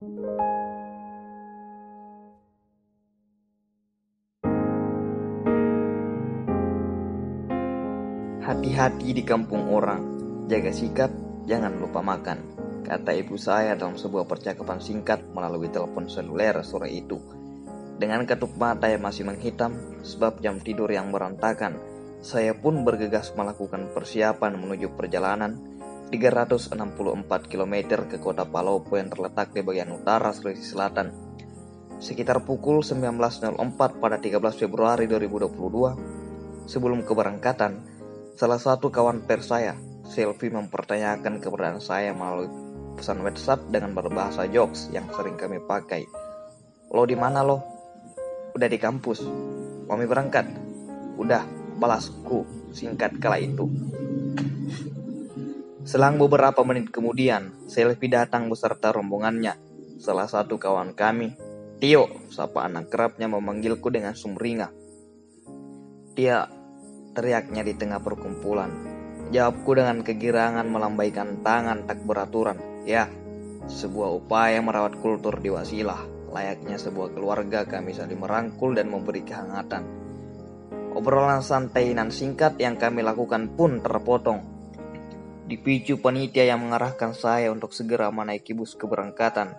Hati-hati di kampung orang, jaga sikap, jangan lupa makan, kata ibu saya dalam sebuah percakapan singkat melalui telepon seluler sore itu. Dengan ketuk mata yang masih menghitam, sebab jam tidur yang berantakan, saya pun bergegas melakukan persiapan menuju perjalanan 364 km ke kota Palopo yang terletak di bagian utara Sulawesi Selatan. Sekitar pukul 19.04 pada 13 Februari 2022, sebelum keberangkatan, salah satu kawan pers saya, Selfie mempertanyakan keberadaan saya melalui pesan WhatsApp dengan berbahasa jokes yang sering kami pakai. Lo di mana lo? Udah di kampus. Mami berangkat. Udah, balasku singkat kala itu. Selang beberapa menit kemudian, Selfie datang beserta rombongannya. Salah satu kawan kami, Tio, sapa anak kerapnya memanggilku dengan sumringah. Tia, teriaknya di tengah perkumpulan. Jawabku dengan kegirangan melambaikan tangan tak beraturan. Ya, sebuah upaya merawat kultur di Wasilah. Layaknya sebuah keluarga kami saling merangkul dan memberi kehangatan. Obrolan santai dan singkat yang kami lakukan pun terpotong. Dipicu panitia yang mengarahkan saya untuk segera menaiki bus keberangkatan.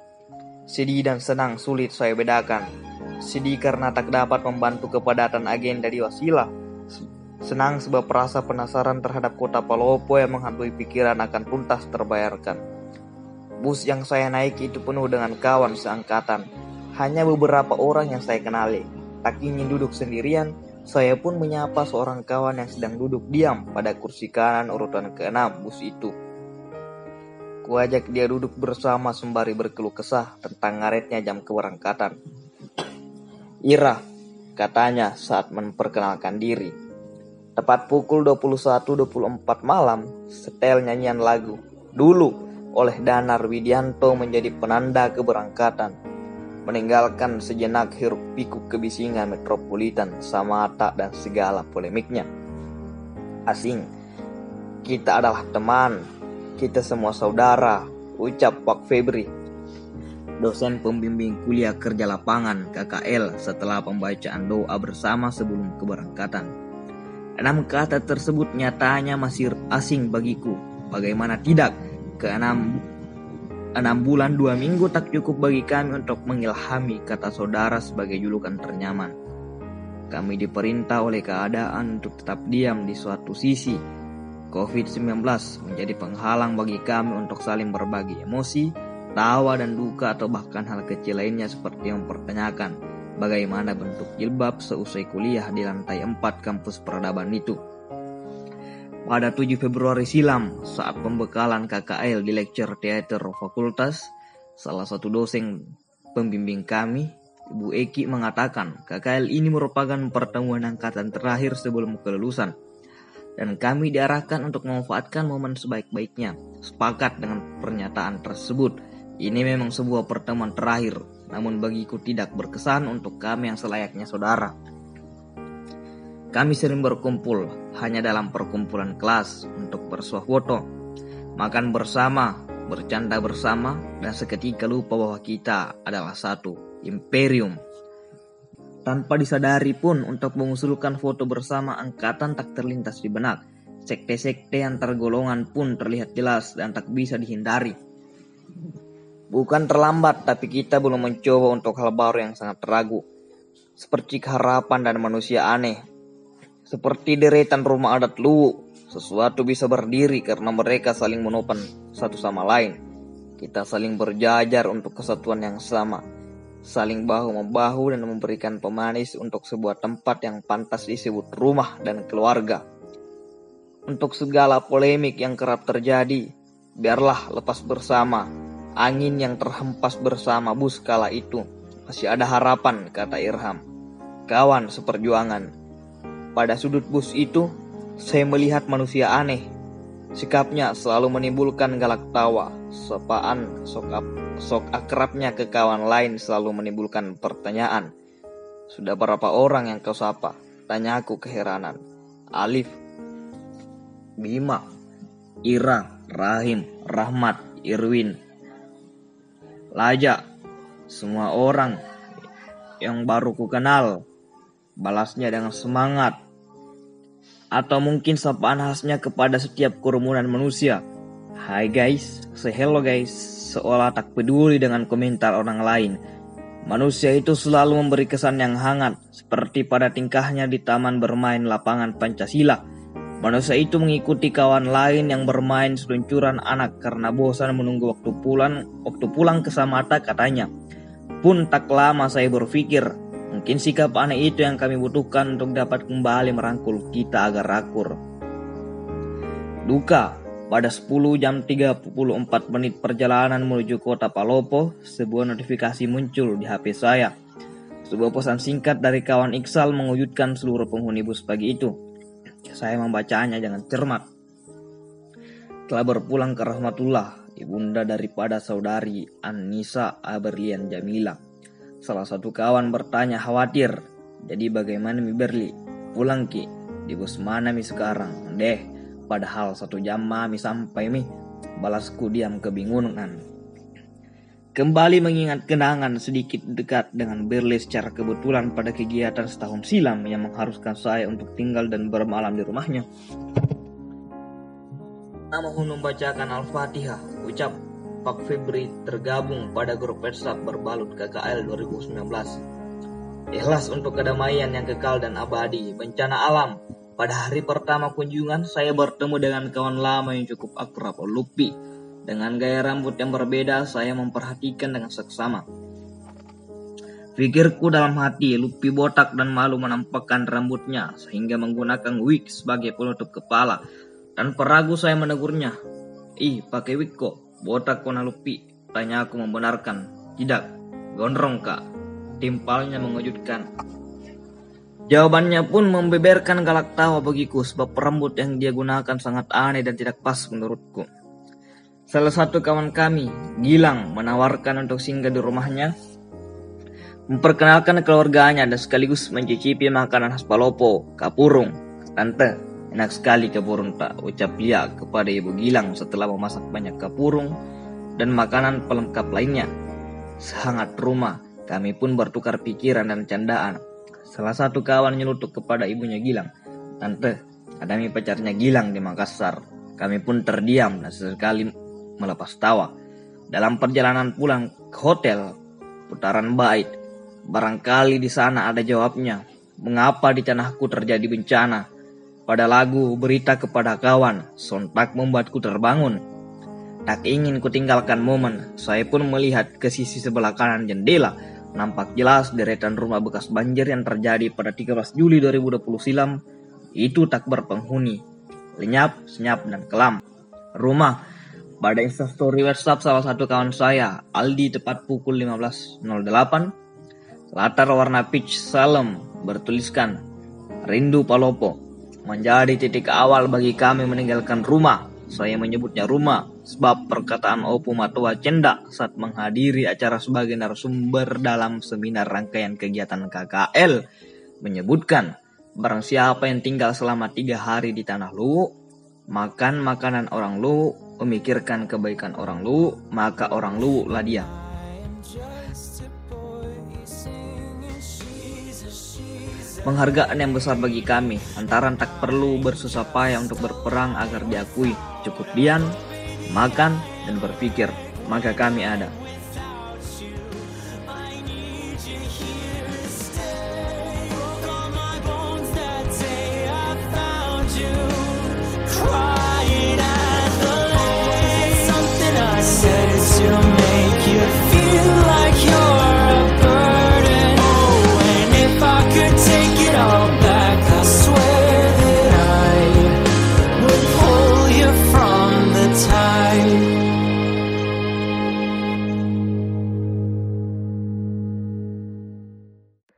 Sedih dan senang sulit saya bedakan. Sedih karena tak dapat membantu kepadatan agenda di Wasilah. Senang sebab rasa penasaran terhadap kota Palopo yang menghantui pikiran akan tuntas terbayarkan. Bus yang saya naiki itu penuh dengan kawan seangkatan. Hanya beberapa orang yang saya kenali. Tak ingin duduk sendirian, saya pun menyapa seorang kawan yang sedang duduk diam pada kursi kanan urutan ke-6 bus itu. Kuajak dia duduk bersama sembari berkeluh kesah tentang ngaretnya jam keberangkatan. Ira, katanya saat memperkenalkan diri. Tepat pukul 21.24 malam, setel nyanyian lagu Dulu oleh Danar Widianto menjadi penanda keberangkatan meninggalkan sejenak hiruk pikuk kebisingan metropolitan Samata dan segala polemiknya. Asing, kita adalah teman, kita semua saudara, ucap Pak Febri. Dosen pembimbing kuliah kerja lapangan KKL setelah pembacaan doa bersama sebelum keberangkatan. Enam kata tersebut nyatanya masih asing bagiku. Bagaimana tidak? Keenam Enam bulan dua minggu tak cukup bagi kami untuk mengilhami kata saudara sebagai julukan ternyaman. Kami diperintah oleh keadaan untuk tetap diam di suatu sisi. COVID-19 menjadi penghalang bagi kami untuk saling berbagi emosi, tawa dan duka atau bahkan hal kecil lainnya seperti mempertanyakan bagaimana bentuk jilbab seusai kuliah di lantai 4 kampus peradaban itu. Pada 7 Februari silam, saat pembekalan KKL di lecture teater fakultas, salah satu dosen pembimbing kami, Ibu Eki mengatakan KKL ini merupakan pertemuan angkatan terakhir sebelum kelulusan. Dan kami diarahkan untuk memanfaatkan momen sebaik-baiknya. Sepakat dengan pernyataan tersebut. Ini memang sebuah pertemuan terakhir, namun bagiku tidak berkesan untuk kami yang selayaknya saudara. Kami sering berkumpul hanya dalam perkumpulan kelas untuk bersuah foto, makan bersama, bercanda bersama, dan seketika lupa bahwa kita adalah satu imperium. Tanpa disadari pun untuk mengusulkan foto bersama angkatan tak terlintas di benak. Sekte-sekte antar golongan pun terlihat jelas dan tak bisa dihindari. Bukan terlambat, tapi kita belum mencoba untuk hal baru yang sangat ragu. Seperti keharapan dan manusia aneh seperti deretan rumah adat Luwu, sesuatu bisa berdiri karena mereka saling menopang satu sama lain. Kita saling berjajar untuk kesatuan yang sama, saling bahu-membahu dan memberikan pemanis untuk sebuah tempat yang pantas disebut rumah dan keluarga. Untuk segala polemik yang kerap terjadi, biarlah lepas bersama, angin yang terhempas bersama bus kala itu. Masih ada harapan, kata Irham. Kawan seperjuangan, pada sudut bus itu, saya melihat manusia aneh. Sikapnya selalu menimbulkan galak tawa. Sopaan sok, sok akrabnya ke kawan lain selalu menimbulkan pertanyaan. Sudah berapa orang yang kau sapa? Tanya aku keheranan. Alif, Bima, Ira, Rahim, Rahmat, Irwin, Laja, semua orang yang baru ku kenal. Balasnya dengan semangat. Atau mungkin sapaan khasnya kepada setiap kerumunan manusia. Hai guys, say hello guys, seolah tak peduli dengan komentar orang lain. Manusia itu selalu memberi kesan yang hangat, seperti pada tingkahnya di taman bermain lapangan Pancasila. Manusia itu mengikuti kawan lain yang bermain seluncuran anak karena bosan menunggu waktu pulang, waktu pulang ke Samata katanya. Pun tak lama saya berpikir, mungkin sikap aneh itu yang kami butuhkan untuk dapat kembali merangkul kita agar akur. Duka, pada 10 jam 34 menit perjalanan menuju kota Palopo, sebuah notifikasi muncul di HP saya. Sebuah pesan singkat dari kawan Iksal mengujudkan seluruh penghuni bus pagi itu. Saya membacanya jangan cermat. Telah berpulang ke rahmatullah, ibunda daripada saudari Anissa Aberlian Jamila. Salah satu kawan bertanya khawatir, jadi bagaimana Mi Berli? Pulang ki, di bus mana Mi sekarang? Deh, padahal satu jam mami sampai Mi. Balasku diam kebingungan. Kembali mengingat kenangan sedikit dekat dengan Berli secara kebetulan pada kegiatan setahun silam yang mengharuskan saya untuk tinggal dan bermalam di rumahnya. Nama Hun membacakan Al-Fatihah, ucap Pak Febri tergabung pada grup WhatsApp berbalut KKL 2019. Ikhlas untuk kedamaian yang kekal dan abadi, bencana alam. Pada hari pertama kunjungan, saya bertemu dengan kawan lama yang cukup akrab, Lupi. Dengan gaya rambut yang berbeda, saya memperhatikan dengan seksama. Pikirku dalam hati, Lupi botak dan malu menampakkan rambutnya, sehingga menggunakan wig sebagai penutup kepala. Tanpa ragu saya menegurnya. Ih, pakai wig kok. Botak kona lupi. Tanya aku membenarkan. Tidak. Gondrong kak. Timpalnya mengejutkan. Jawabannya pun membeberkan galak tawa bagiku sebab rambut yang dia gunakan sangat aneh dan tidak pas menurutku. Salah satu kawan kami, Gilang, menawarkan untuk singgah di rumahnya, memperkenalkan keluarganya dan sekaligus mencicipi makanan khas Palopo, kapurung. Tante, Enak sekali kapurung tak ucap Lia kepada Ibu Gilang setelah memasak banyak kapurung dan makanan pelengkap lainnya. Sangat rumah, kami pun bertukar pikiran dan candaan. Salah satu kawan nyelutuk kepada ibunya Gilang. Tante, ada mi pacarnya Gilang di Makassar. Kami pun terdiam dan sesekali melepas tawa. Dalam perjalanan pulang ke hotel, putaran bait, barangkali di sana ada jawabnya. Mengapa di tanahku terjadi bencana? Pada lagu berita kepada kawan, sontak membuatku terbangun. Tak ingin kutinggalkan momen, saya pun melihat ke sisi sebelah kanan jendela. Nampak jelas deretan rumah bekas banjir yang terjadi pada 13 Juli 2020 silam itu tak berpenghuni. Lenyap, senyap, dan kelam. Rumah pada instastory WhatsApp salah satu kawan saya, Aldi tepat pukul 15.08, latar warna peach salem bertuliskan Rindu Palopo menjadi titik awal bagi kami meninggalkan rumah. Saya menyebutnya rumah sebab perkataan Opu Matua Cendak saat menghadiri acara sebagai narasumber dalam seminar rangkaian kegiatan KKL menyebutkan barang siapa yang tinggal selama tiga hari di tanah lu, makan makanan orang lu, memikirkan kebaikan orang lu, maka orang lu lah dia. Penghargaan yang besar bagi kami, antara tak perlu bersusah payah untuk berperang agar diakui. Cukup diam, makan, dan berpikir, maka kami ada.